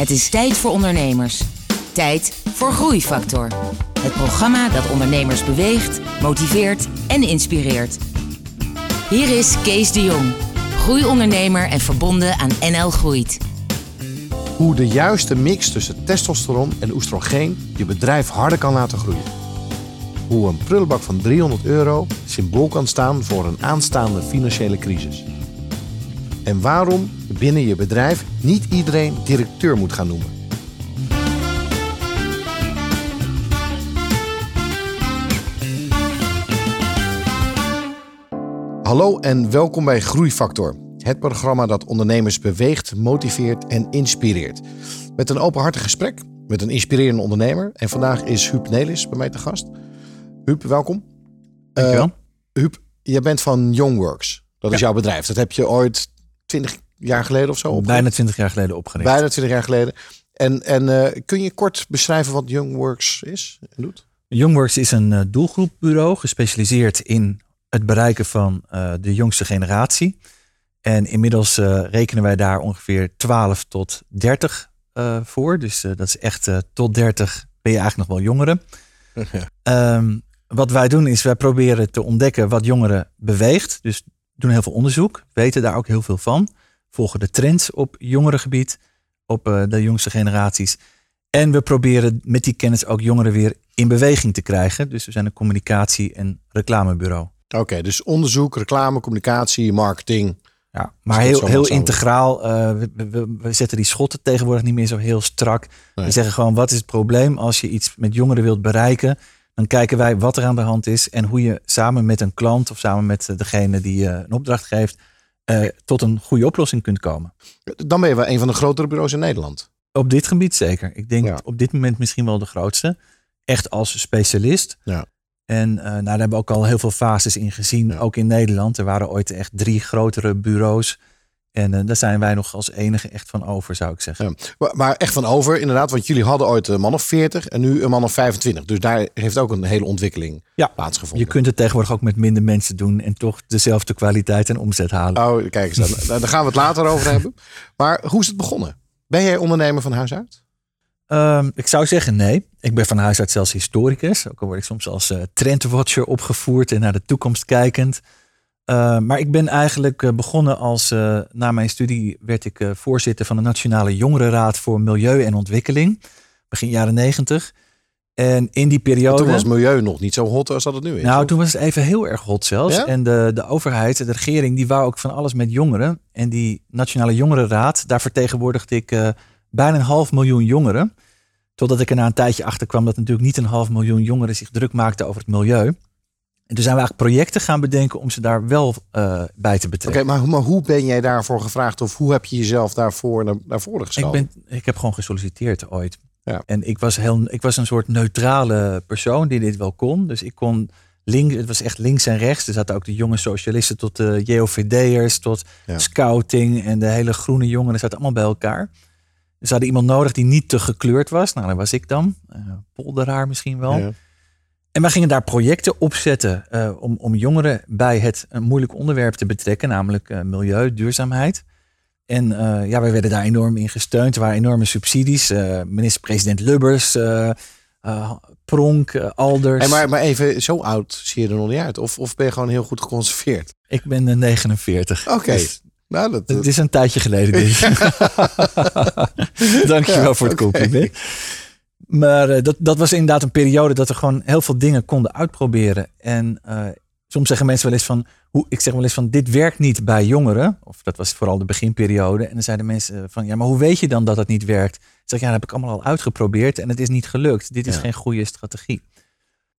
Het is tijd voor ondernemers. Tijd voor Groeifactor. Het programma dat ondernemers beweegt, motiveert en inspireert. Hier is Kees de Jong, groeiondernemer en verbonden aan NL Groeit. Hoe de juiste mix tussen testosteron en oestrogeen je bedrijf harder kan laten groeien. Hoe een prullenbak van 300 euro symbool kan staan voor een aanstaande financiële crisis. En waarom binnen je bedrijf niet iedereen directeur moet gaan noemen. Hallo en welkom bij Groeifactor. Het programma dat ondernemers beweegt, motiveert en inspireert. Met een openhartig gesprek met een inspirerende ondernemer. En vandaag is Huub Nelis bij mij te gast. Huub, welkom. Dankjewel. Uh, Huub, jij bent van Youngworks. Dat is jouw bedrijf. Dat heb je ooit 20 jaar geleden of zo opgericht? Bijna 20 jaar geleden opgericht. Bijna 20 jaar geleden. En, en uh, kun je kort beschrijven wat Youngworks is en doet? Youngworks is een uh, doelgroepbureau gespecialiseerd in het bereiken van uh, de jongste generatie. En inmiddels rekenen wij daar ongeveer 12 tot 30 voor. Dus dat is echt tot 30 ben je eigenlijk nog wel jongeren. Ja. Um, wat wij doen is wij proberen te ontdekken wat jongeren beweegt. Dus doen heel veel onderzoek, weten daar ook heel veel van. Volgen de trends op jongerengebied, op uh, de jongste generaties. En we proberen met die kennis ook jongeren weer in beweging te krijgen. Dus we zijn een communicatie- en reclamebureau. Oké, okay, dus onderzoek, reclame, communicatie, marketing. Ja, maar heel, heel integraal. Uh, we, we, we, zetten die schotten tegenwoordig niet meer zo heel strak. Nee. We zeggen gewoon, wat is het probleem als je iets met jongeren wilt bereiken? Dan kijken wij wat er aan de hand is en hoe je samen met een klant of samen met degene die je een opdracht geeft, uh, tot een goede oplossing kunt komen. Dan ben je wel een van de grotere bureaus in Nederland. Op dit gebied zeker. Ik denk ja. op dit moment misschien wel de grootste. Echt als specialist. Ja. En uh, nou, daar hebben we ook al heel veel fases in gezien, ja. ook in Nederland. Er waren ooit echt drie grotere bureaus. En uh, daar zijn wij nog als enige echt van over, zou ik zeggen. Ja, maar, maar, echt van over, inderdaad. Want jullie hadden ooit een man of 40 en nu een man of 25. Dus daar heeft ook een hele ontwikkeling ja, plaatsgevonden. Je kunt het tegenwoordig ook met minder mensen doen en toch dezelfde kwaliteit en omzet halen. Oh, kijk eens, daar gaan we het later over hebben. Maar hoe is het begonnen? Ben jij ondernemer van huis uit? Um, ik zou zeggen nee. Ik ben van huis uit zelfs historicus. Ook al word ik soms als uh, trendwatcher opgevoerd en naar de toekomst kijkend. Uh, maar ik ben eigenlijk uh, begonnen als, uh, na mijn studie werd ik voorzitter van de Nationale Jongerenraad voor Milieu en Ontwikkeling. Begin jaren negentig. En in die periode... toen was milieu nog niet zo hot als dat het nu is. Nou, of? toen was het even heel erg hot zelfs. Ja? En de, de overheid, de regering, die wou ook van alles met jongeren. En die Nationale Jongerenraad, daar vertegenwoordigde ik bijna een half miljoen jongeren. Totdat ik er na een tijdje achter kwam dat natuurlijk niet een half miljoen jongeren zich druk maakten over het milieu. En toen zijn we eigenlijk projecten gaan bedenken om ze daar wel uh, bij te betrekken. Oké, okay, maar, maar, hoe ben jij daarvoor gevraagd of hoe heb je jezelf daarvoor naar, naar voren geschoven? Ik, ben, ik heb gewoon gesolliciteerd ooit. Ja. En ik was, heel, ik was een soort neutrale persoon die dit wel kon. Dus ik kon links, het was echt links en rechts. Er zaten ook de jonge socialisten tot de JOVD'ers, tot ja. scouting en de hele groene jongeren zaten allemaal bij elkaar. Dus ze hadden iemand nodig die niet te gekleurd was. Nou, dat was ik dan. Uh, polderaar misschien wel. Ja. En wij gingen daar projecten opzetten uh, om, om jongeren bij het een moeilijk onderwerp te betrekken, namelijk uh, milieu, duurzaamheid. En uh, ja, wij werden daar enorm in gesteund. Er waren enorme subsidies. Minister-president Lubbers, Pronk, Alders. Hey, maar, maar even, zo oud zie je er nog niet uit? Of, of ben je gewoon heel goed geconserveerd? Ik ben 49. Oké. Okay. Dus nou, dat, het is een tijdje geleden dit. Dankjewel ja, voor het compliment. Maar uh, dat, dat was inderdaad een periode dat we gewoon heel veel dingen konden uitproberen. En uh, soms zeggen mensen wel eens van, hoe, ik zeg wel eens van, dit werkt niet bij jongeren. Of dat was vooral de beginperiode. En dan zeiden mensen van, ja, maar hoe weet je dan dat het niet werkt? Ik zeg, ja, dat heb ik allemaal al uitgeprobeerd en het is niet gelukt. Dit is ja. geen goede strategie.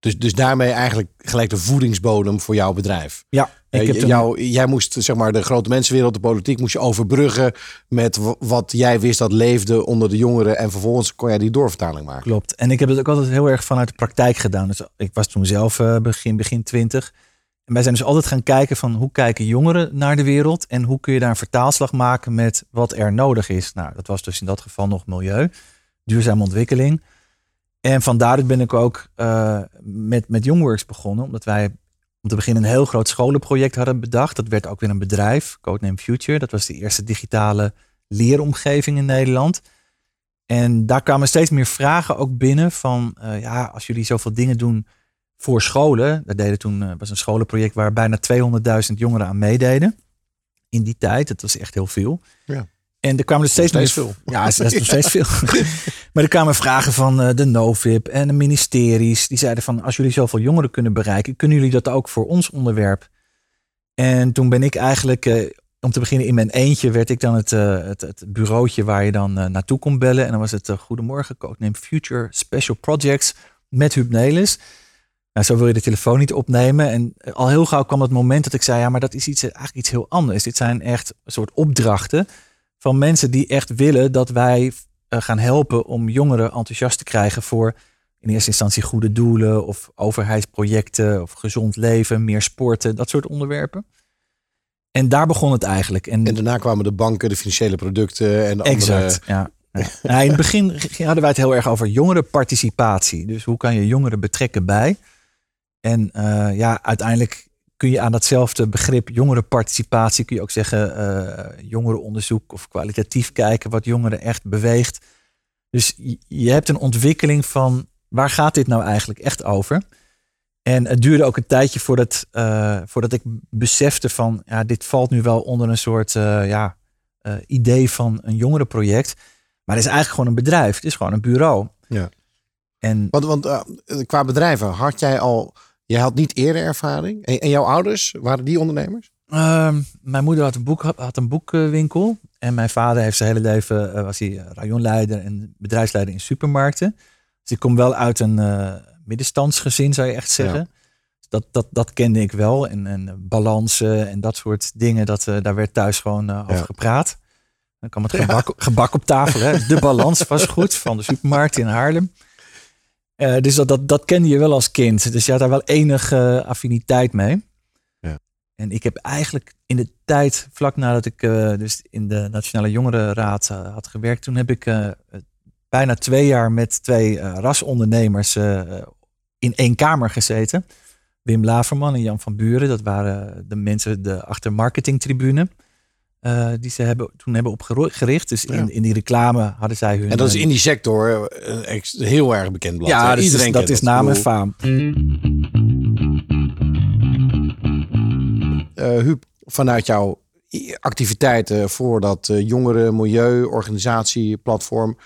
Dus, dus daarmee eigenlijk gelijk de voedingsbodem voor jouw bedrijf. Ja. Ik heb jou, jij moest zeg maar de grote mensenwereld, de politiek, moest je overbruggen met wat jij wist dat leefde onder de jongeren. En vervolgens kon jij die doorvertaling maken. Klopt. En ik heb het ook altijd heel erg vanuit de praktijk gedaan. Dus ik was toen zelf uh, begin, begin twintig. En wij zijn dus altijd gaan kijken van hoe kijken jongeren naar de wereld. En hoe kun je daar een vertaalslag maken met wat er nodig is. Nou, dat was dus in dat geval nog milieu, duurzame ontwikkeling. En van daaruit ben ik ook uh, met, met Youngworks begonnen. Omdat wij om te beginnen een heel groot scholenproject hadden bedacht. Dat werd ook weer een bedrijf, Codename Future. Dat was de eerste digitale leeromgeving in Nederland. En daar kwamen steeds meer vragen ook binnen van, ja, als jullie zoveel dingen doen voor scholen. Dat deden toen, was een scholenproject waar bijna 200.000 jongeren aan meededen. In die tijd, het was echt heel veel. Ja. En er kwamen er steeds, steeds meer... veel. Ja, dat is nog steeds veel. maar er kwamen vragen van uh, de NoVip en de ministeries. Die zeiden van, als jullie zoveel jongeren kunnen bereiken, kunnen jullie dat ook voor ons onderwerp? En toen ben ik eigenlijk, uh, om te beginnen in mijn eentje, werd ik dan het, uh, het, het, bureautje waar je dan naartoe kon bellen. En dan was het Goedemorgen, codename Future Special Projects met Huub Nelis. Nou, zo wil je de telefoon niet opnemen. En al heel gauw kwam het moment dat ik zei, ja, maar dat is iets, eigenlijk iets heel anders. Dit zijn echt een soort opdrachten van mensen die echt willen dat wij eh, gaan helpen om jongeren enthousiast te krijgen voor in eerste instantie goede doelen of overheidsprojecten of gezond leven, meer sporten, dat soort onderwerpen. En daar begon het eigenlijk. En, en daarna kwamen de banken, de financiële producten en de exact, ja. ja. in het begin hadden wij het heel erg over jongerenparticipatie. Dus hoe kan je jongeren betrekken bij? En uh, ja, uiteindelijk kun je aan datzelfde begrip jongerenparticipatie, kun je ook zeggen uh, jongerenonderzoek of kwalitatief kijken wat jongeren echt beweegt. Dus je hebt een ontwikkeling van waar gaat dit nou eigenlijk echt over? En het duurde ook een tijdje voordat, uh, voordat ik besefte van ja, dit valt nu wel onder een soort uh, ja, idee van een jongerenproject. Maar het is eigenlijk gewoon een bedrijf. Het is gewoon een bureau. Ja. En, want want qua bedrijven, had jij al Jij had niet eerder ervaring. En, en jouw ouders, waren die ondernemers? Ehm, mijn moeder had een, boek, had een boekwinkel. En mijn vader heeft zijn hele leven, uh, was hij eh, rayonleider en bedrijfsleider in supermarkten. Dus ik kom wel uit een uh, middenstandsgezin, zou je echt zeggen. Dat, dat, dat kende ik wel. En, en balansen en dat soort dingen, dat, daar werd thuis gewoon over gepraat. Dan kwam het gebak, gebak op tafel. Hè. De balans was goed van de supermarkt in Haarlem. Uh, dus dat, dat, dat kende je wel als kind. Dus je had daar wel enige affiniteit mee. Ja. En ik heb eigenlijk in de tijd, vlak nadat ik uh, dus in de Nationale Jongerenraad uh, had gewerkt, toen heb ik bijna twee jaar met twee rasondernemers in één kamer gezeten. Wim Laverman en Jan van Buren, dat waren de mensen de achter marketingtribune. Uh, die ze hebben, toen hebben opgericht. Dus in, in die reclame hadden zij hun... En dat is in die sector uh, heel erg bekend blad. Ja, dus Iedereen dat is naam en faam. Uh, Huub, vanuit jouw activiteiten voor dat jongeren milieu organisatie platform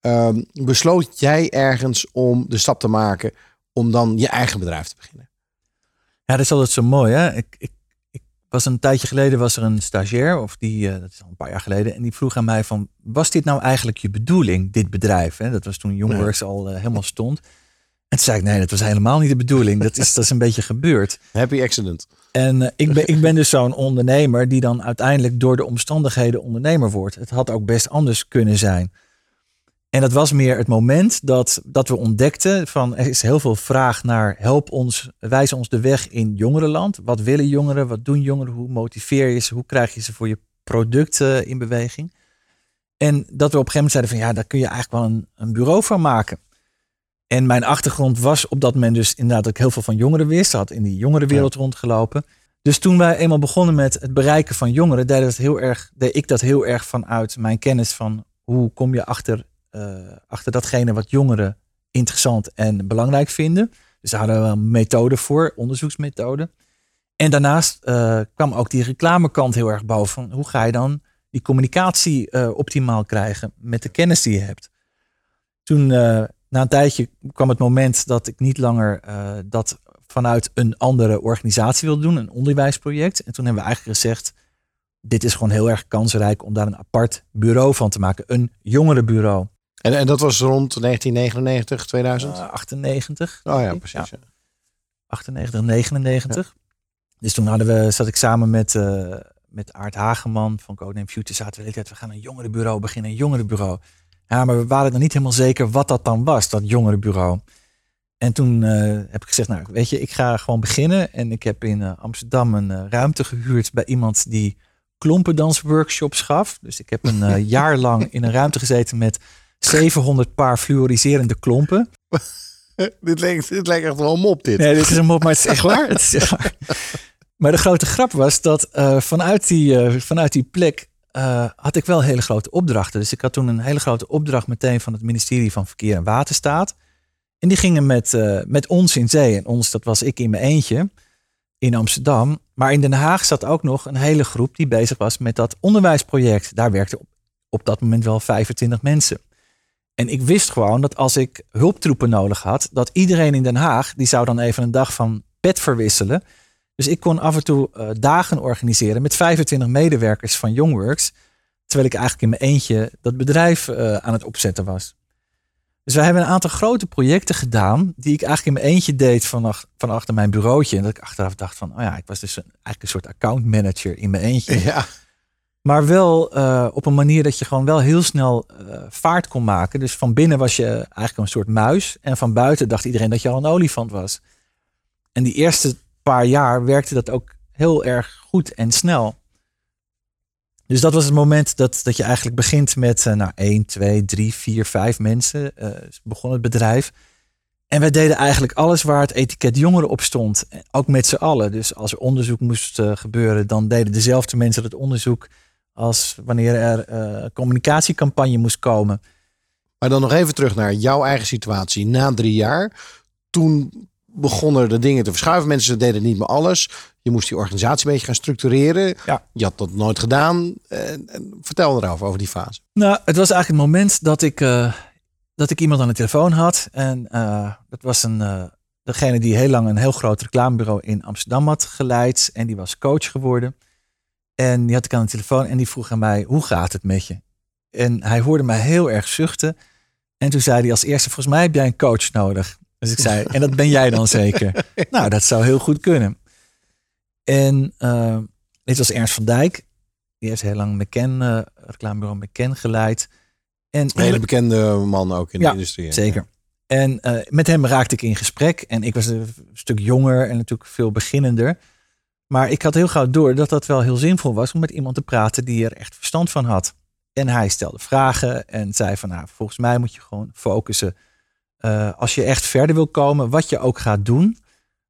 ehm, besloot jij ergens om de stap te maken om dan je eigen bedrijf te beginnen? Ja, dat is altijd zo mooi. Hè? Ik, ik was een tijdje geleden was er een stagiair, of die, uh, dat is al een paar jaar geleden, en die vroeg aan mij van, was dit nou eigenlijk je bedoeling, dit bedrijf? Hè? Dat was toen Jongworks al uh, helemaal stond. En toen zei ik, nee, dat was helemaal niet de bedoeling. Dat is, dat is een beetje gebeurd. Happy accident. En uh, ik, ben, ik ben dus zo'n ondernemer die dan uiteindelijk door de omstandigheden ondernemer wordt. Het had ook best anders kunnen zijn. En dat was meer het moment dat, dat we ontdekten van er is heel veel vraag naar help ons, wijs ons de weg in jongerenland. Wat willen jongeren? Wat doen jongeren? Hoe motiveer je ze? Hoe krijg je ze voor je product in beweging? En dat we op een gegeven moment zeiden van ja, daar kun je eigenlijk wel een, een bureau van maken. En mijn achtergrond was op dat moment dus inderdaad dat ik heel veel van jongeren wist. Had in die jongerenwereld ja. rondgelopen. Dus toen wij eenmaal begonnen met het bereiken van jongeren, deed, dat heel erg, deed ik dat heel erg vanuit mijn kennis van hoe kom je achter achter datgene wat jongeren interessant en belangrijk vinden. Dus daar hadden we een methode voor, onderzoeksmethode. En daarnaast uh, kwam ook die reclamekant heel erg boven. Van hoe ga je dan die communicatie uh, optimaal krijgen met de kennis die je hebt? Toen, na een tijdje, kwam het moment dat ik niet langer dat vanuit een andere organisatie wilde doen, een onderwijsproject. En toen hebben we eigenlijk gezegd, dit is gewoon heel erg kansrijk om daar een apart bureau van te maken, een jongerenbureau. En, en dat was rond 1999, 2000? Uh, 98. Oh ja, precies. Ja. 98, 99. Dus toen hadden we, zat ik samen met, uh, met Aart Hageman van Codename Future. Zaten we, we gaan een jongerenbureau beginnen, een jongerenbureau. Ja, maar we waren nog niet helemaal zeker wat dat dan was, dat jongerenbureau. En toen uh, heb ik gezegd, nou weet je, ik ga gewoon beginnen. En ik heb in uh, Amsterdam een ruimte gehuurd bij iemand die klompendansworkshops gaf. Dus ik heb een jaar lang in een ruimte gezeten met 700 paar fluoriserende klompen. dit, lijkt, dit lijkt echt wel een mop, dit. Nee, dit is een mop, maar het is echt waar. Het is echt waar. Maar de grote grap was dat uh, vanuit, die, uh, vanuit die plek uh, had ik wel hele grote opdrachten. Dus ik had toen een hele grote opdracht meteen van het ministerie van Verkeer en Waterstaat. En die gingen met, met ons in zee. En ons, dat was ik in mijn eentje in Amsterdam. Maar in Den Haag zat ook nog een hele groep die bezig was met dat onderwijsproject. Daar werkten op, op dat moment wel 25 mensen. En ik wist gewoon dat als ik hulptroepen nodig had, dat iedereen in Den Haag, die zou dan even een dag van pet verwisselen. Dus ik kon af en toe uh, dagen organiseren met 25 medewerkers van Youngworks. Terwijl ik eigenlijk in mijn eentje dat bedrijf uh, aan het opzetten was. Dus wij hebben een aantal grote projecten gedaan. Die ik eigenlijk in mijn eentje deed van, van achter mijn bureautje. En dat ik achteraf dacht van, oh ja, ik was dus een, eigenlijk een soort account manager in mijn eentje. Ja. Maar wel uh, op een manier dat je gewoon wel heel snel uh, vaart kon maken. Dus van binnen was je eigenlijk een soort muis. En van buiten dacht iedereen dat je al een olifant was. En die eerste paar jaar werkte dat ook heel erg goed en snel. Dus dat was het moment dat, dat je eigenlijk begint met uh, nou, 1, 2, 3, 4, 5 mensen. Begon het bedrijf. En wij deden eigenlijk alles waar het etiket jongeren op stond. Ook met z'n allen. Dus als er onderzoek moest gebeuren, dan deden dezelfde mensen het onderzoek als wanneer er uh, communicatiecampagne moest komen. Maar dan nog even terug naar jouw eigen situatie. Na drie jaar, toen begonnen de dingen te verschuiven. Mensen deden niet meer alles. Je moest die organisatie een beetje gaan structureren. Ja. Je had dat nooit gedaan. vertel erover, over die fase. Nou, het was eigenlijk het moment dat ik, uh, dat ik iemand aan de telefoon had. En uh, dat was een, uh, degene die heel lang een heel groot reclamebureau in Amsterdam had geleid. En die was coach geworden. En die had ik aan de telefoon en die vroeg aan mij, hoe gaat het met je? En hij hoorde mij heel erg zuchten. En toen zei hij als eerste, volgens mij heb jij een coach nodig. Dus ik zei, en dat ben jij dan zeker? nou, dat zou heel goed kunnen. En uh, dit was Ernst van Dijk. Die heeft heel lang McKen, uh, reclamebureau McKen geleid. En een hele bekende man ook in ja, de industrie. Zeker. En uh, met hem raakte ik in gesprek. En ik was een stuk jonger en natuurlijk veel beginnender. Maar ik had heel gauw door dat dat wel heel zinvol was om met iemand te praten die er echt verstand van had. En hij stelde vragen en zei van nou, volgens mij moet je gewoon focussen. Uh, als je echt verder wil komen, wat je ook gaat doen.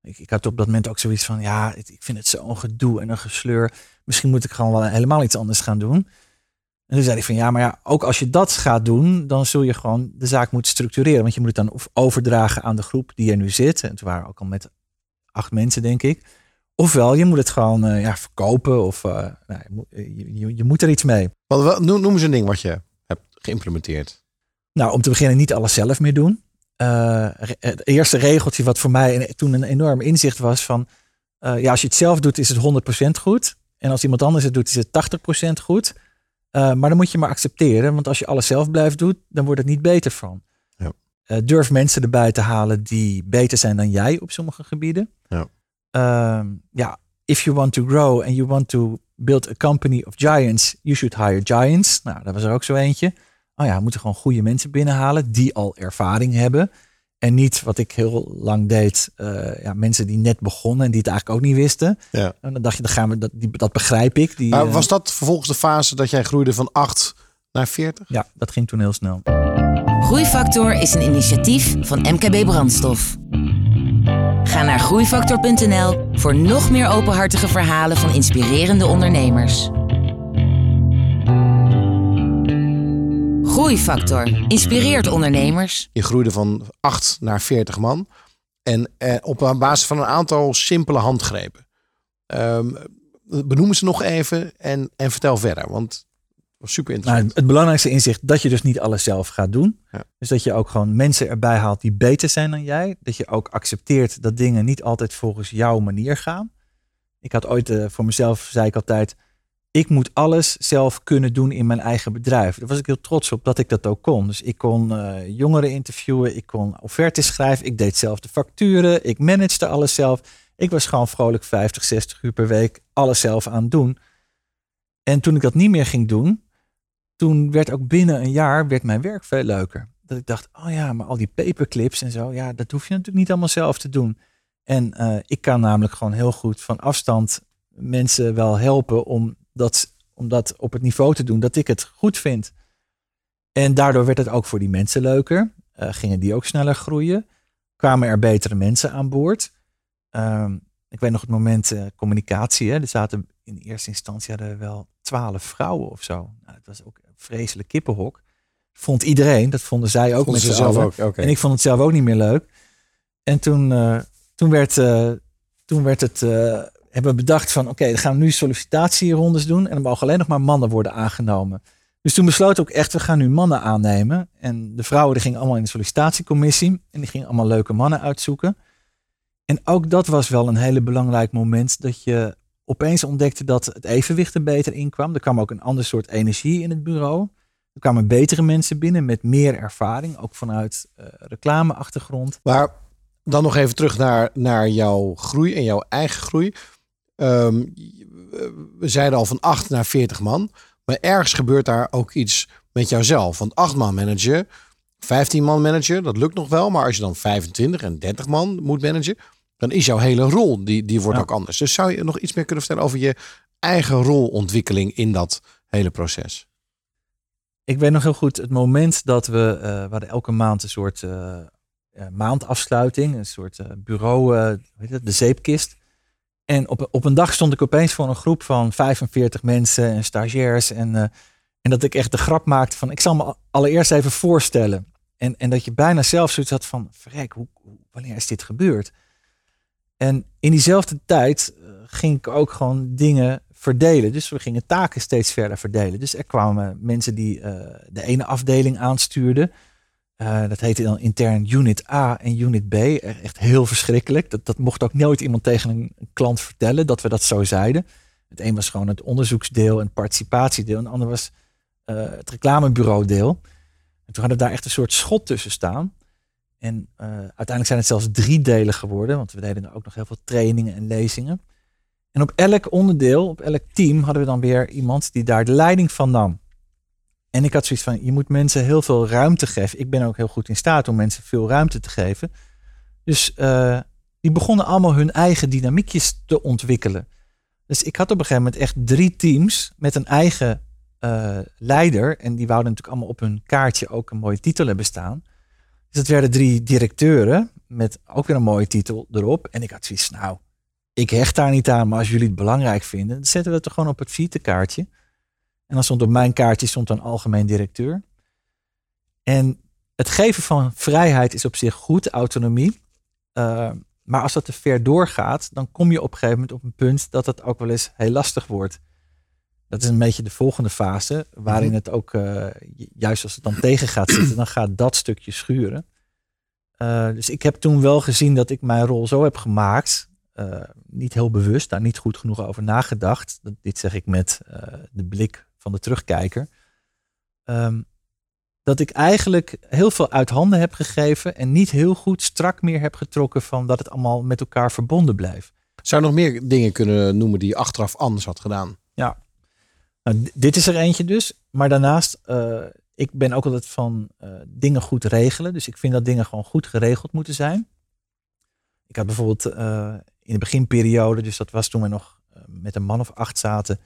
Ik, ik had op dat moment ook zoiets van, ja, ik vind het zo'n gedoe en een gesleur. Misschien moet ik gewoon wel helemaal iets anders gaan doen. En toen zei hij van, ja, maar ja, ook als je dat gaat doen, dan zul je gewoon de zaak moeten structureren. Want je moet het dan overdragen aan de groep die er nu zit. En het waren ook al met acht mensen, denk ik. Ofwel, je moet het gewoon uh, ja, verkopen of uh, nou, je, moet, je, je, moet er iets mee. Wat, noem eens een ding wat je hebt geïmplementeerd. Nou, om te beginnen niet alles zelf meer doen. Uh, het eerste regeltje wat voor mij toen een enorm inzicht was van... ja, als je het zelf doet is het 100% goed. En als iemand anders het doet is het 80% goed. maar dan moet je maar accepteren. Want als je alles zelf blijft doen, dan wordt het niet beter van. Ja. durf mensen erbij te halen die beter zijn dan jij op sommige gebieden. Ja. Um, ja, if you want to grow and you want to build a company of giants, you should hire giants. Nou, dat was er ook zo eentje. Oh ja, we moeten gewoon goede mensen binnenhalen die al ervaring hebben. En niet wat ik heel lang deed, uh, ja, mensen die net begonnen en die het eigenlijk ook niet wisten. Ja. En dan dacht je, dan gaan we, dat, die, dat begrijp ik. Die, maar was dat vervolgens de fase dat jij groeide van 8 naar 40? Ja, dat ging toen heel snel. Groeifactor is een initiatief van MKB Brandstof. Ga naar groeifactor.nl voor nog meer openhartige verhalen van inspirerende ondernemers. Groeifactor inspireert ondernemers. Je groeide van 8 naar 40 man. En eh, op basis van een aantal simpele handgrepen. Um, benoemen ze nog even en, en vertel verder. Want was super interessant. Nou, het belangrijkste inzicht dat je dus niet alles zelf gaat doen. Ja. Dus dat je ook gewoon mensen erbij haalt die beter zijn dan jij. Dat je ook accepteert dat dingen niet altijd volgens jouw manier gaan. Ik had ooit uh, voor mezelf, zei ik altijd, ik moet alles zelf kunnen doen in mijn eigen bedrijf. Daar was ik heel trots op dat ik dat ook kon. Dus ik kon uh, jongeren interviewen, ik kon offertes schrijven, ik deed zelf de facturen, ik managede alles zelf. Ik was gewoon vrolijk 50, 60 uur per week alles zelf aan het doen. En toen ik dat niet meer ging doen, toen werd ook binnen een jaar werd mijn werk veel leuker. Dat ik dacht, oh ja, maar al die paperclips en zo, ja, dat hoef je natuurlijk niet allemaal zelf te doen. En uh, ik kan namelijk gewoon heel goed van afstand mensen wel helpen om dat, om dat op het niveau te doen dat ik het goed vind. En daardoor werd het ook voor die mensen leuker. Uh, gingen die ook sneller groeien. Kwamen er betere mensen aan boord. Uh, ik weet nog het moment uh, communicatie. Hè. Er zaten in eerste instantie wel twaalf vrouwen of zo. Nou, het was ook vreselijk kippenhok. Vond iedereen, dat vonden zij ook met zichzelf ook. En ik vond het zelf ook niet meer leuk. En toen, uh, toen, werd, uh, toen werd het, uh, hebben we bedacht van oké, dan gaan we nu sollicitatierondes doen. En dan mogen alleen nog maar mannen worden aangenomen. Dus toen besloot ook echt, we gaan nu mannen aannemen. En de vrouwen die gingen allemaal in de sollicitatiecommissie. En die gingen allemaal leuke mannen uitzoeken. En ook dat was wel een hele belangrijk moment. Dat je opeens ontdekte dat het evenwicht er beter in kwam. Er kwam ook een ander soort energie in het bureau. Er kwamen betere mensen binnen met meer ervaring. Ook vanuit uh, reclameachtergrond. Maar dan nog even terug naar, naar jouw groei en jouw eigen groei. Ehm, we zeiden al van 8 naar 40 man. Maar ergens gebeurt daar ook iets met jouzelf. Want 8 man manager, 15 man manager, dat lukt nog wel. Maar als je dan 25 en 30 man moet managen, dan is jouw hele rol, die, die wordt ook anders. Dus zou je nog iets meer kunnen vertellen over je eigen rolontwikkeling in dat hele proces? Ik weet nog heel goed het moment dat we, uh, we hadden elke maand een soort uh, maandafsluiting, een soort uh, bureau, weet het, de zeepkist. En op, op een dag stond ik opeens voor een groep van 45 mensen en stagiairs. En, en dat ik echt de grap maakte van, ik zal me allereerst even voorstellen. En, en dat je bijna zelf zoiets had van, verrek, hoe, wanneer is dit gebeurd? En in diezelfde tijd ging ik ook gewoon dingen verdelen. Dus we gingen taken steeds verder verdelen. Dus er kwamen mensen die uh, de ene afdeling aanstuurden. Uh, dat heette dan intern Unit A en Unit B. Echt heel verschrikkelijk. Dat, dat mocht ook nooit iemand tegen een klant vertellen dat we dat zo zeiden. Het een was gewoon het onderzoeksdeel en participatiedeel. En het ander was het reclamebureaudeel. En toen hadden we daar echt een soort schot tussen staan. En uiteindelijk zijn het zelfs drie delen geworden. Want we deden ook nog heel veel trainingen en lezingen. En op elk onderdeel, op elk team, hadden we dan weer iemand die daar de leiding van nam. En ik had zoiets van, je moet mensen heel veel ruimte geven. Ik ben ook heel goed in staat om mensen veel ruimte te geven. Dus uh, die begonnen allemaal hun eigen dynamiekjes te ontwikkelen. Dus ik had op een gegeven moment echt drie teams met een eigen uh, leider. En die wouden natuurlijk allemaal op hun kaartje ook een mooie titel hebben staan. Dus dat werden drie directeuren met ook weer een mooie titel erop. En ik had zoiets, nou, ik hecht daar niet aan, maar als jullie het belangrijk vinden, dan zetten we het er gewoon op het visitekaartje. En dan stond op mijn kaartje stond een algemeen directeur. En het geven van vrijheid is op zich goed, autonomie. Uh, maar als dat te ver doorgaat, dan kom je op een gegeven moment op een punt dat het ook wel eens heel lastig wordt. Dat is een beetje de volgende fase, waarin mhm. het ook, uh, juist als het dan tegen gaat zitten, dan gaat dat stukje schuren. Uh, dus ik heb toen wel gezien dat ik mijn rol zo heb gemaakt uh, niet heel bewust, daar niet goed genoeg over nagedacht. dit zeg ik met de blik van de terugkijker. Um, dat ik eigenlijk heel veel uit handen heb gegeven en niet heel goed strak meer heb getrokken van dat het allemaal met elkaar verbonden blijft. Zou je nog meer dingen kunnen noemen die je achteraf anders had gedaan? Ja, nou, dit is er eentje dus. Maar daarnaast, uh, ik ben ook altijd van dingen goed regelen. Dus ik vind dat dingen gewoon goed geregeld moeten zijn. Ik had bijvoorbeeld in de beginperiode, dus dat was toen we nog eh, met een man of acht zaten,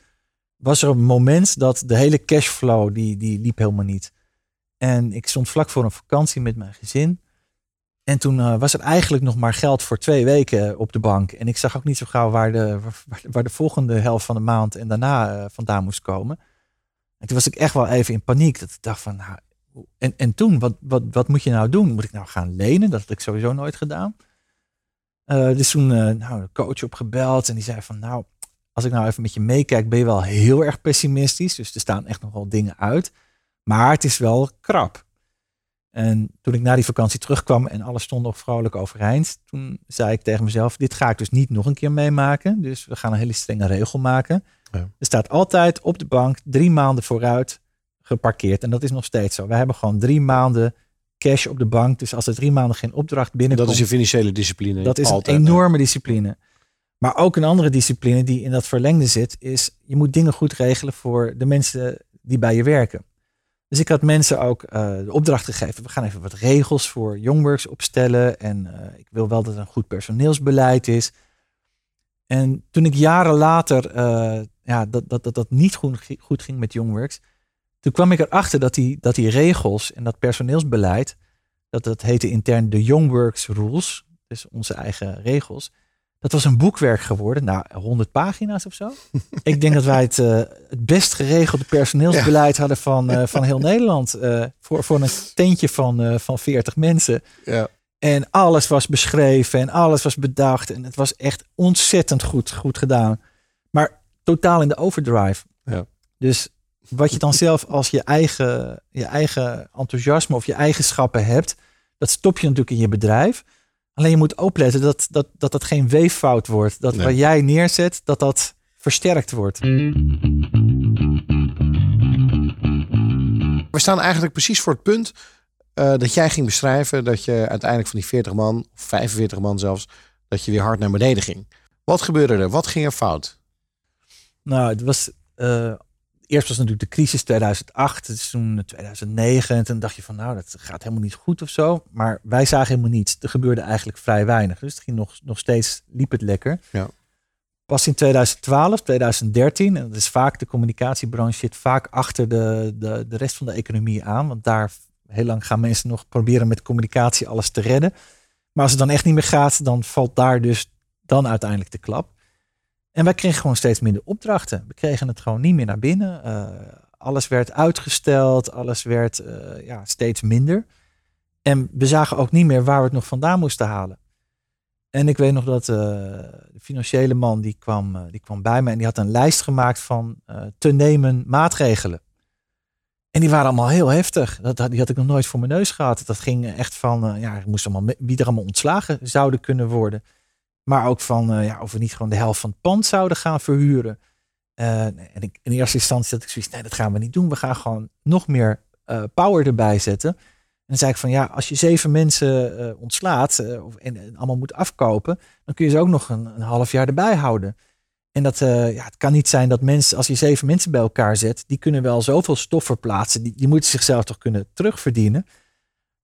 was er een moment dat de hele cashflow, die, die liep helemaal niet. En ik stond vlak voor een vakantie met mijn gezin. En toen uh, was er eigenlijk nog maar geld voor twee weken op de bank. En ik zag ook niet zo gauw waar de, waar, de volgende helft van de maand en daarna uh, vandaan moest komen. En toen was ik echt wel even in paniek. Dat ik dacht van, nou, en, en toen, wat, wat, wat moet je nou doen? Moet ik nou gaan lenen? Dat had ik sowieso nooit gedaan. Uh, dus toen nou, de coach opgebeld en die zei van nou, als ik nou even met je meekijk, ben je wel heel erg pessimistisch. Dus er staan echt nog wel dingen uit. Maar het is wel krap. En toen ik na die vakantie terugkwam en alles stond nog vrolijk overeind, toen zei ik tegen mezelf, dit ga ik dus niet nog een keer meemaken. Dus we gaan een hele strenge regel maken. Ja. Er staat altijd op de bank drie maanden vooruit geparkeerd. En dat is nog steeds zo. We hebben gewoon drie maanden cash op de bank. Dus als er drie maanden geen opdracht binnenkomt. Dat is een financiële discipline. Dat is een enorme discipline. Maar ook een andere discipline die in dat verlengde zit, is je moet dingen goed regelen voor de mensen die bij je werken. Dus ik had mensen ook uh, de opdracht gegeven. We gaan even wat regels voor Youngworks opstellen. En uh, ik wil wel dat er een goed personeelsbeleid is. En toen ik jaren later uh, ja, dat, dat, dat dat niet goed, goed ging met Youngworks, toen kwam ik erachter dat die, dat die regels en dat personeelsbeleid, dat dat heette intern de Youngworks Rules, dus onze eigen regels, Dat was een boekwerk geworden. Nou, 100 pagina's of zo. ik denk dat wij het, uh, het best geregelde personeelsbeleid hadden van, uh, van heel Nederland. Uh, voor, voor een tentje van, van 40 mensen. Ja. En alles was beschreven en alles was bedacht. En het was echt ontzettend goed, goed gedaan. Maar totaal in de overdrive. Ja. Dus wat je dan zelf als je eigen, je eigen enthousiasme of je eigenschappen hebt, dat stop je natuurlijk in je bedrijf. Alleen je moet opletten dat dat, dat, dat geen weeffout wordt. Dat nee. wat jij neerzet, dat dat versterkt wordt. We staan eigenlijk precies voor het punt uh, dat jij ging beschrijven dat je uiteindelijk van die 40 man, of 45 man zelfs, dat je weer hard naar beneden ging. Wat gebeurde er? Wat ging er fout? Nou, het was. Uh, eerst was natuurlijk de crisis 2008, het is toen 2009. En toen dacht je van, nou, dat gaat helemaal niet goed of zo. Maar wij zagen helemaal niets. Er gebeurde eigenlijk vrij weinig. Dus het ging nog, nog steeds, liep het lekker. Ja. Pas in 2012, 2013, en dat is vaak, de communicatiebranche zit vaak achter de, de, de rest van de economie aan. Want daar heel lang gaan mensen nog proberen met communicatie alles te redden. Maar als het dan echt niet meer gaat, dan valt daar dus dan uiteindelijk de klap. En wij kregen gewoon steeds minder opdrachten. We kregen het gewoon niet meer naar binnen. Uh, alles werd uitgesteld, alles werd uh, ja, steeds minder. En we zagen ook niet meer waar we het nog vandaan moesten halen. En ik weet nog dat uh, de financiële man die kwam, die kwam bij me en die had een lijst gemaakt van te nemen maatregelen. En die waren allemaal heel heftig. Dat, die had ik nog nooit voor mijn neus gehad. Dat ging echt van, ja, moest allemaal, wie er allemaal ontslagen zouden kunnen worden. Maar ook van uh, ja, of we niet gewoon de helft van het pand zouden gaan verhuren. Uh, en ik, in eerste instantie had ik zoiets, nee, dat gaan we niet doen. We gaan gewoon nog meer uh, power erbij zetten. En dan zei ik van ja, als je zeven mensen ontslaat of, en, en, allemaal moet afkopen, dan kun je ze ook nog een, een half jaar erbij houden. En dat, ja, het kan niet zijn dat mensen, als je zeven mensen bij elkaar zet, die kunnen wel zoveel stof verplaatsen. Die, die moeten zichzelf toch kunnen terugverdienen.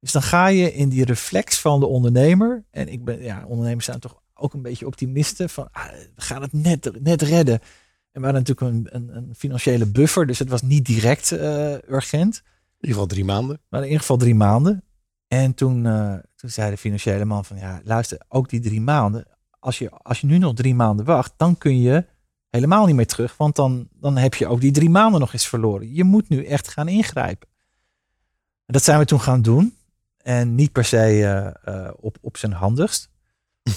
Dus dan ga je in die reflex van de ondernemer. En ik ben, ja, ondernemers zijn toch ook een beetje optimisten van ah, we gaan het net, net redden. En we hadden natuurlijk een, een, een financiële buffer, dus het was niet direct uh, urgent. In ieder geval drie maanden. Maar in ieder geval drie maanden. En toen, uh, toen zei de financiële man van ja, luister, ook die drie maanden. Als je, als je nu nog drie maanden wacht, dan kun je helemaal niet meer terug. Want dan, dan heb je ook die drie maanden nog eens verloren. Je moet nu echt gaan ingrijpen. En dat zijn we toen gaan doen. En niet per se uh, op, op zijn handigst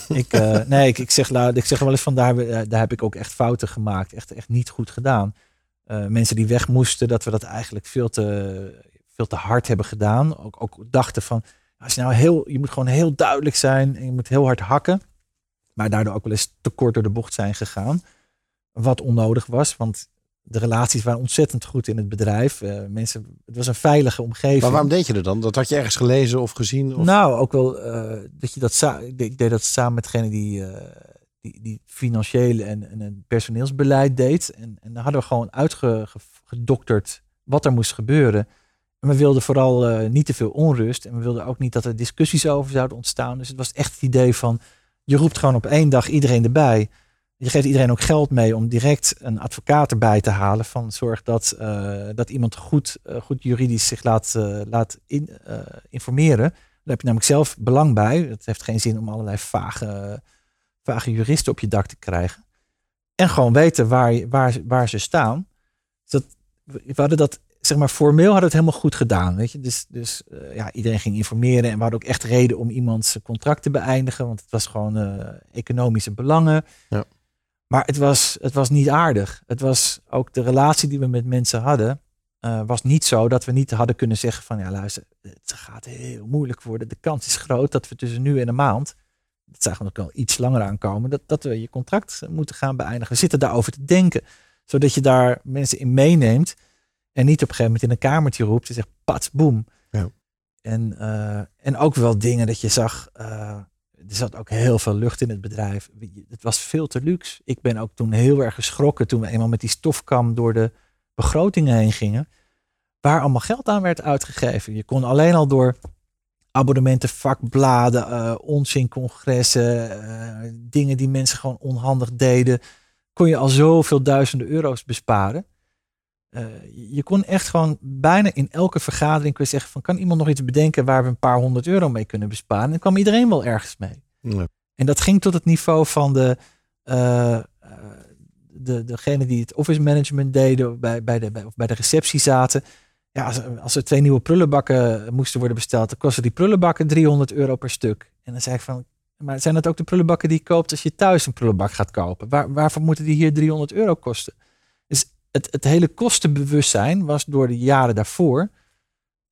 ik, uh, nee, ik, ik, zeg, ik zeg wel eens van daar, eh, daar heb ik ook echt fouten gemaakt. Echt, echt niet goed gedaan. Uh, mensen die weg moesten, dat we dat eigenlijk veel te, veel te hard hebben gedaan. Ook, ook dachten van, als je nou heel, je moet gewoon heel duidelijk zijn en je moet heel hard hakken. Maar daardoor ook wel eens te kort door de bocht zijn gegaan. Wat onnodig was, want de relaties waren ontzettend goed in het bedrijf. Uh, mensen, het was een veilige omgeving. Maar waarom deed je er dan? Dat had je ergens gelezen of gezien? Of? Nou, ook wel uh, dat je dat ik deed dat samen met degene die, uh, die, die financiële en, en een personeelsbeleid deed. En, en dan hadden we gewoon uitgedokterd wat er moest gebeuren. En we wilden vooral niet te veel onrust. En we wilden ook niet dat er discussies over zouden ontstaan. Dus het was echt het idee van, je roept gewoon op één dag iedereen erbij. Je geeft iedereen ook geld mee om direct een advocaat erbij te halen. Van zorg dat, uh, dat iemand goed, uh, goed juridisch zich laat, uh, laat in, informeren. Daar heb je namelijk zelf belang bij. Het heeft geen zin om allerlei vage, vage juristen op je dak te krijgen. En gewoon weten waar, waar, waar ze staan. Dat, we hadden dat, zeg maar, formeel hadden het helemaal goed gedaan. Weet je? Dus, dus ja, iedereen ging informeren. En we hadden ook echt reden om iemands contract te beëindigen. Want het was gewoon economische belangen. Ja. Maar het was, het was niet aardig. Het was ook de relatie die we met mensen hadden. Uh, was niet zo dat we niet hadden kunnen zeggen van ja luister, het gaat heel moeilijk worden. De kans is groot dat we tussen nu en een maand, dat zagen we ook al iets langer aankomen, dat, dat we je contract moeten gaan beëindigen. We zitten daarover te denken, zodat je daar mensen in meeneemt en niet op een gegeven moment in een kamertje roept en zegt pats, boem. Ja. En, uh, en ook wel dingen dat je zag, uh, er zat ook heel veel lucht in het bedrijf. Het was veel te luxe. Ik ben ook toen heel erg geschrokken toen we eenmaal met die stofkam door de begrotingen heen gingen. Waar allemaal geld aan werd uitgegeven. Je kon alleen al door abonnementen, vakbladen, uh, onzincongressen, uh, dingen die mensen gewoon onhandig deden, kon je al zoveel duizenden euro's besparen. Uh, je kon echt gewoon bijna in elke vergadering kun je zeggen van kan iemand nog iets bedenken waar we een paar honderd euro mee kunnen besparen? En dan kwam iedereen wel ergens mee. Ja. En dat ging tot het niveau van de, uh, de, degene die het office management deden, bij, bij, de, bij, bij de receptie zaten. Ja, als, als, er twee nieuwe prullenbakken moesten worden besteld, dan kostten die prullenbakken 300 euro per stuk. En dan zei ik van, maar zijn dat ook de prullenbakken die je koopt als je thuis een prullenbak gaat kopen? Waar, waarvoor moeten die hier 300 euro kosten? Het, het hele kostenbewustzijn was door de jaren daarvoor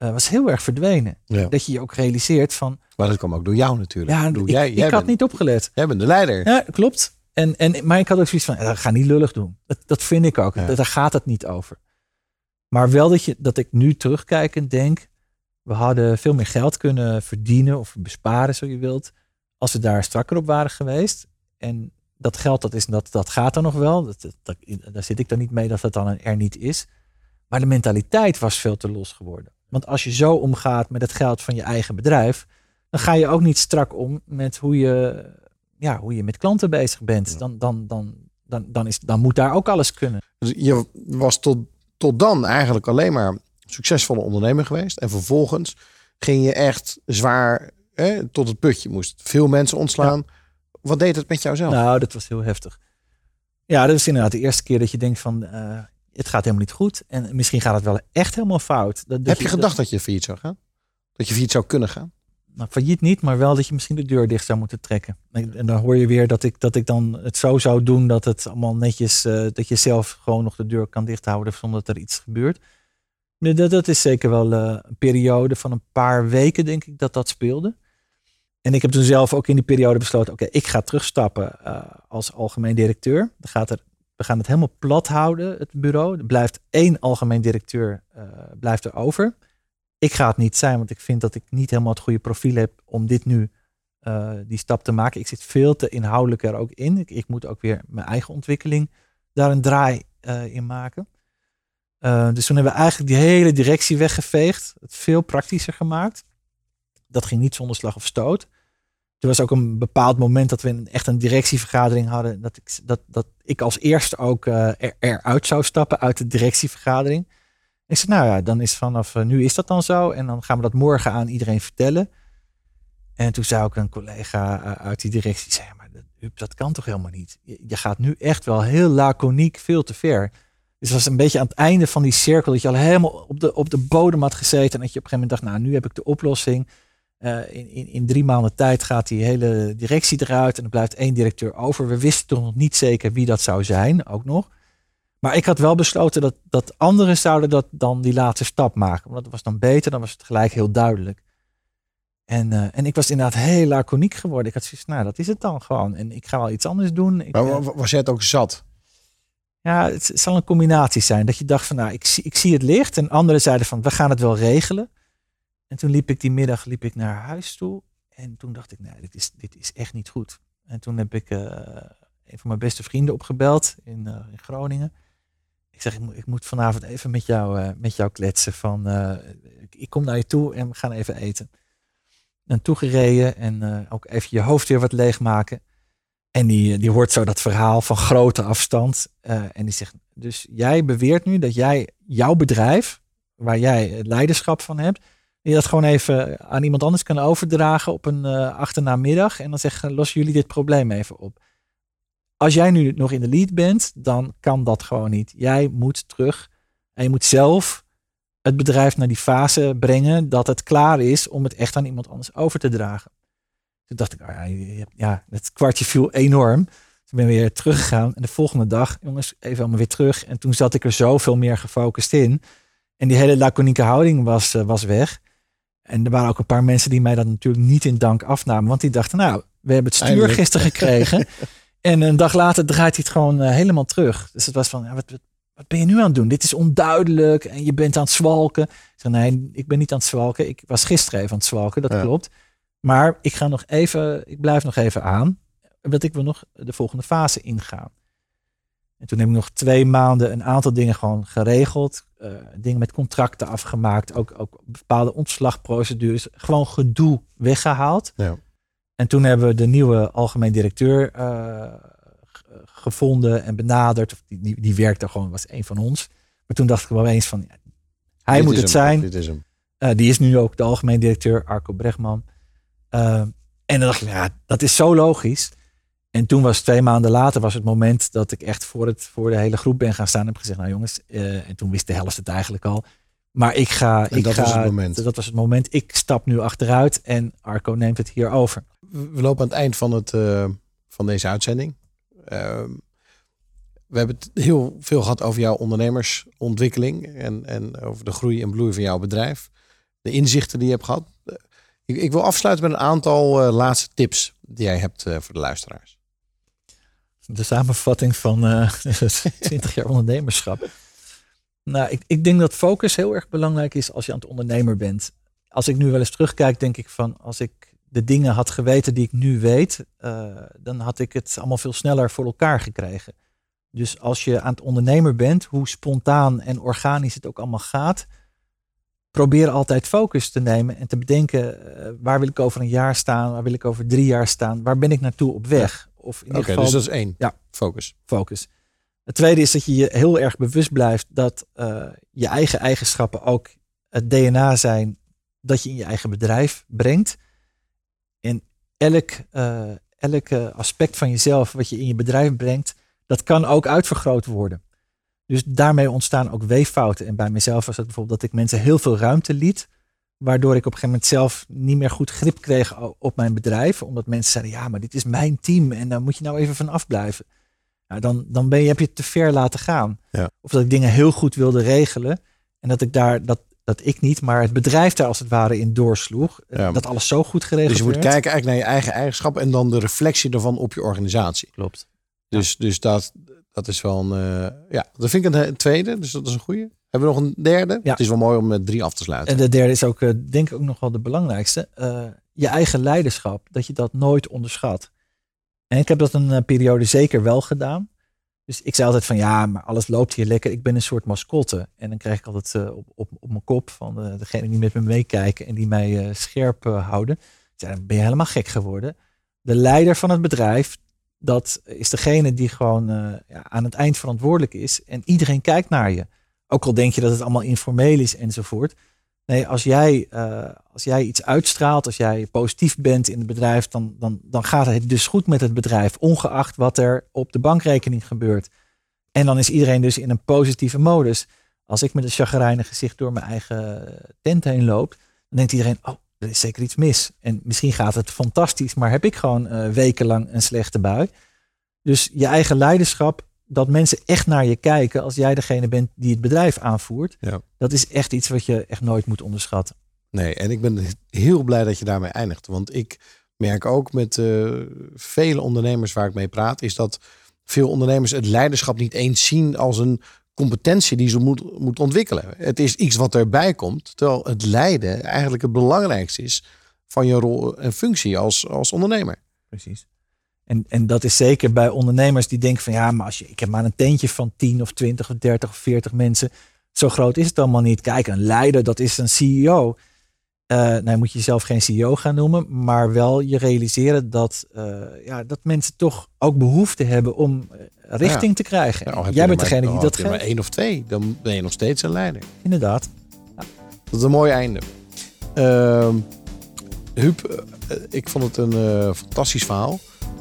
uh, was heel erg verdwenen. Dat je je ook realiseert van. Maar dat kwam ook door jou natuurlijk. Ja, ik, jij, ik had niet opgelet. Jij bent de leider. Ja, klopt. En, en, maar ik had ook zoiets van, ja, ga niet lullig doen. Dat, dat vind ik ook. Daar gaat het niet over. Maar wel dat, je, dat ik nu terugkijkend denk, we hadden veel meer geld kunnen verdienen of besparen, zo je wilt, als we daar strakker op waren geweest. En dat geld, dat, is, dat, dat gaat er nog wel. Dat, dat, daar zit ik dan niet mee dat het dan er niet is. Maar de mentaliteit was veel te los geworden. Want als je zo omgaat met het geld van je eigen bedrijf, dan ga je ook niet strak om met hoe je, ja, hoe je met klanten bezig bent. Dan, dan, dan, dan, dan, is, dan moet daar ook alles kunnen. Dus je was tot, tot dan eigenlijk alleen maar succesvolle ondernemer geweest. En vervolgens ging je echt zwaar hè, tot het putje. Moest veel mensen ontslaan. Wat deed het met jou zelf? Nou, dat was heel heftig. Ja, dat is inderdaad de eerste keer dat je denkt van... Uh, het gaat helemaal niet goed. En misschien gaat het wel echt helemaal fout. Dat, Heb je, gedacht dat, je failliet zou gaan? Dat je failliet zou kunnen gaan? Nou, failliet niet, maar wel dat je misschien de deur dicht zou moeten trekken. En, dan hoor je weer dat ik, dat ik dan het zo zou doen dat het allemaal netjes, uh, dat je zelf gewoon nog de deur kan dichthouden zonder dat er iets gebeurt. Dat, dat is zeker wel uh, een periode van een paar weken, denk ik, dat dat speelde. En ik heb toen zelf ook in die periode besloten, oké, ik ga terugstappen uh, als algemeen directeur. Dan gaat er we gaan het helemaal plat houden, het bureau. Er blijft één algemeen directeur uh, blijft er over. Ik ga het niet zijn, want ik vind dat ik niet helemaal het goede profiel heb om dit nu uh, die stap te maken. Ik zit veel te inhoudelijk er ook in. Ik, ik moet ook weer mijn eigen ontwikkeling daar een draai in maken. dus toen hebben we eigenlijk die hele directie weggeveegd. Het veel praktischer gemaakt. Dat ging niet zonder slag of stoot. Er was ook een bepaald moment dat we echt een directievergadering hadden. Dat ik, dat, dat ik als eerste ook er, eruit zou stappen uit de directievergadering. Ik zei, nou ja, dan is vanaf uh, nu is dat dan zo. En dan gaan we dat morgen aan iedereen vertellen. En toen zei ook een collega uh, uit die directie, zei, maar dat, dat kan toch helemaal niet? Je, gaat nu echt wel heel laconiek veel te ver. Dus het was een beetje aan het einde van die cirkel dat je al helemaal op de, op de bodem had gezeten. En dat je op een gegeven moment dacht, nou nu heb ik de oplossing. Uh, in, in, in, drie maanden tijd gaat die hele directie eruit en er blijft één directeur over. We wisten toch nog niet zeker wie dat zou zijn, ook nog. Maar ik had wel besloten dat, dat anderen zouden dat dan die laatste stap maken. Want dat was dan beter, dan was het gelijk heel duidelijk. En, uh, en ik was inderdaad heel laconiek geworden. Ik had zoiets, nou dat is het dan gewoon. En ik ga wel iets anders doen. Ik, maar uh, was jij het ook zat? Ja, het, het, zal een combinatie zijn. Dat je dacht van, nou ik zie, ik zie het licht. En anderen zeiden van, we gaan het wel regelen. En toen liep ik die middag liep ik naar huis toe. En toen dacht ik, nee, dit is, dit is echt niet goed. En toen heb ik uh, een van mijn beste vrienden opgebeld in, uh, in Groningen. Ik zeg, ik moet, ik moet, vanavond even met jou, uh, met jou kletsen. Van, ik, ik, kom naar je toe en we gaan even eten. En toegereden en ook even je hoofd weer wat leegmaken. En die, die hoort zo dat verhaal van grote afstand. en die zegt, dus jij beweert nu dat jij jouw bedrijf, waar jij het leiderschap van hebt, je dat gewoon even aan iemand anders kan overdragen op een uh, achternamiddag. En dan zeggen, lossen jullie dit probleem even op. Als jij nu nog in de lead bent, dan kan dat gewoon niet. Jij moet terug en je moet zelf het bedrijf naar die fase brengen dat het klaar is om het echt aan iemand anders over te dragen. Toen dacht ik, oh ja, ja, het kwartje viel enorm. Toen ben ik weer teruggegaan en de volgende dag, jongens, even allemaal weer terug. En toen zat ik er zoveel meer gefocust in. En die hele laconieke houding was, uh, was weg. En er waren ook een paar mensen die mij dat natuurlijk niet in dank afnamen. Want die dachten, nou, we hebben het stuur gisteren gekregen. en een dag later draait hij het gewoon uh, helemaal terug. Dus het was van, ja, wat, wat, ben je nu aan het doen? Dit is onduidelijk en je bent aan het zwalken. Ik zei, nee, ik ben niet aan het zwalken. Ik was gisteren even aan het zwalken, dat ja. klopt. Maar ik ga nog even, ik blijf nog even aan. Want ik wil nog de volgende fase ingaan. En toen heb ik nog twee maanden een aantal dingen gewoon geregeld. Uh, dingen met contracten afgemaakt. Ook, ook bepaalde ontslagprocedures. Gewoon gedoe weggehaald. Ja. En toen hebben we de nieuwe algemeen directeur uh, gevonden en benaderd. Die, die, die, werkte gewoon, was een van ons. Maar toen dacht ik wel eens van, ja, hij dit moet het hem, zijn. Dit is hem. Uh, die is nu ook de algemeen directeur, Arco Bregman. En dan dacht ik, ja, dat is zo logisch. En toen was twee maanden later was het moment dat ik echt voor, het, voor de hele groep ben gaan staan en heb gezegd, nou jongens, en toen wist de helft het eigenlijk al. Maar ik ga. En ik dat ga, was het moment. Dat was het moment. Ik stap nu achteruit en Arco neemt het hier over. We lopen aan het eind van, het, uh, van deze uitzending. Uh, we hebben het heel veel gehad over jouw ondernemersontwikkeling en, en over de groei en bloei van jouw bedrijf. De inzichten die je hebt gehad. Ik, ik wil afsluiten met een aantal uh, laatste tips die jij hebt voor de luisteraars. De samenvatting van 20 jaar ondernemerschap. Nou, ik, ik denk dat focus heel erg belangrijk is als je aan het ondernemer bent. Als ik nu wel eens terugkijk, denk ik van als ik de dingen had geweten die ik nu weet, uh, dan had ik het allemaal veel sneller voor elkaar gekregen. Dus als je aan het ondernemer bent, hoe spontaan en organisch het ook allemaal gaat, probeer altijd focus te nemen en te bedenken uh, waar wil ik over een jaar staan, waar wil ik over drie jaar staan, waar ben ik naartoe op weg. Of in Oké, dus dat is één. Ja, focus. Focus. Het tweede is dat je je heel erg bewust blijft dat uh, je eigen eigenschappen ook het DNA zijn dat je in je eigen bedrijf brengt. En elk, uh, elk aspect van jezelf wat je in je bedrijf brengt, dat kan ook uitvergroot worden. Dus daarmee ontstaan ook weeffouten. En bij mezelf was het bijvoorbeeld dat ik mensen heel veel ruimte liet. Waardoor ik op een gegeven moment zelf niet meer goed grip kreeg op mijn bedrijf. Omdat mensen zeiden, ja, maar dit is mijn team en daar moet je nou even van afblijven. Nou, dan, dan ben je, heb je het te ver laten gaan. Ja. Of dat ik dingen heel goed wilde regelen. En dat ik daar, dat, dat ik niet, maar het bedrijf daar als het ware in doorsloeg. Ja. Dat alles zo goed geregeld Dus je moet werd. kijken eigenlijk naar je eigen eigenschappen en dan de reflectie ervan op je organisatie. Klopt. Dus, dus dat, dat is wel een, uh, ja, dat vind ik een, een, tweede, dus dat is een goede. Hebben we nog een derde? Ja. Het is wel mooi om met drie af te sluiten. En de derde is ook, uh, denk ik ook nog wel de belangrijkste. Uh, je eigen leiderschap, dat je dat nooit onderschat. En ik heb dat een uh, periode zeker wel gedaan. Dus ik zei altijd van ja, maar alles loopt hier lekker. Ik ben een soort mascotte. En dan krijg ik altijd uh, op, op, op mijn kop van uh, degene die met me meekijken en die mij uh, scherp houden. Ja, dan ben je helemaal gek geworden. De leider van het bedrijf, dat is degene die gewoon ja, aan het eind verantwoordelijk is. En iedereen kijkt naar je. Ook al denk je dat het allemaal informeel is enzovoort. Nee, als jij, uh, als jij iets uitstraalt, als jij positief bent in het bedrijf, dan, dan, dan gaat het dus goed met het bedrijf, ongeacht wat er op de bankrekening gebeurt. En dan is iedereen dus in een positieve modus. Als ik met een chagrijnig gezicht door mijn eigen tent heen loop, dan denkt iedereen, oh, er is zeker iets mis. En misschien gaat het fantastisch, maar heb ik gewoon uh, wekenlang een slechte bui. Dus je eigen leiderschap dat mensen echt naar je kijken als jij degene bent die het bedrijf aanvoert. Ja. Dat is echt iets wat je echt nooit moet onderschatten. Nee, en ik ben heel blij dat je daarmee eindigt. Want ik merk ook met uh, vele ondernemers waar ik mee praat, is dat veel ondernemers het leiderschap niet eens zien als een competentie die ze moet, moet ontwikkelen. Het is iets wat erbij komt, terwijl het leiden eigenlijk het belangrijkste is van je rol en functie als, als ondernemer. Precies. En, en dat is zeker bij ondernemers die denken van ja, maar als je, ik heb maar een tentje van 10 of 20 of 30 of 40 mensen. Zo groot is het allemaal niet. Kijk, een leider, dat is een CEO. Uh, nou, moet je jezelf geen CEO gaan noemen, maar wel je realiseren dat, uh, ja, dat mensen toch ook behoefte hebben om richting ja. te krijgen. Ja, Jij bent degene die dat geeft. maar één of twee, dan ben je nog steeds een leider. Inderdaad. Ja. Dat is een mooi einde. Uh, Huub, ik vond het een fantastisch verhaal.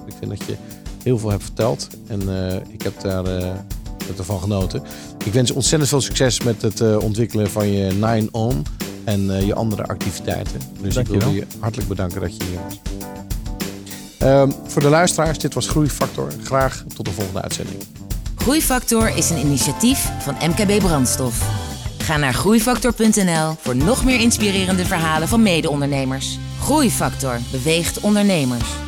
Ik vind dat je heel veel hebt verteld. En uh, ik heb daar uh, ervan genoten. Ik wens je ontzettend veel succes met het uh, ontwikkelen van je Nine On en je andere activiteiten. Dus ik wil je hartelijk bedanken dat je hier was. Um, voor de luisteraars, dit was Groeifactor. Graag tot de volgende uitzending. Groeifactor is een initiatief van MKB Brandstof. Ga naar groeifactor.nl voor nog meer inspirerende verhalen van mede-ondernemers. Groeifactor beweegt ondernemers.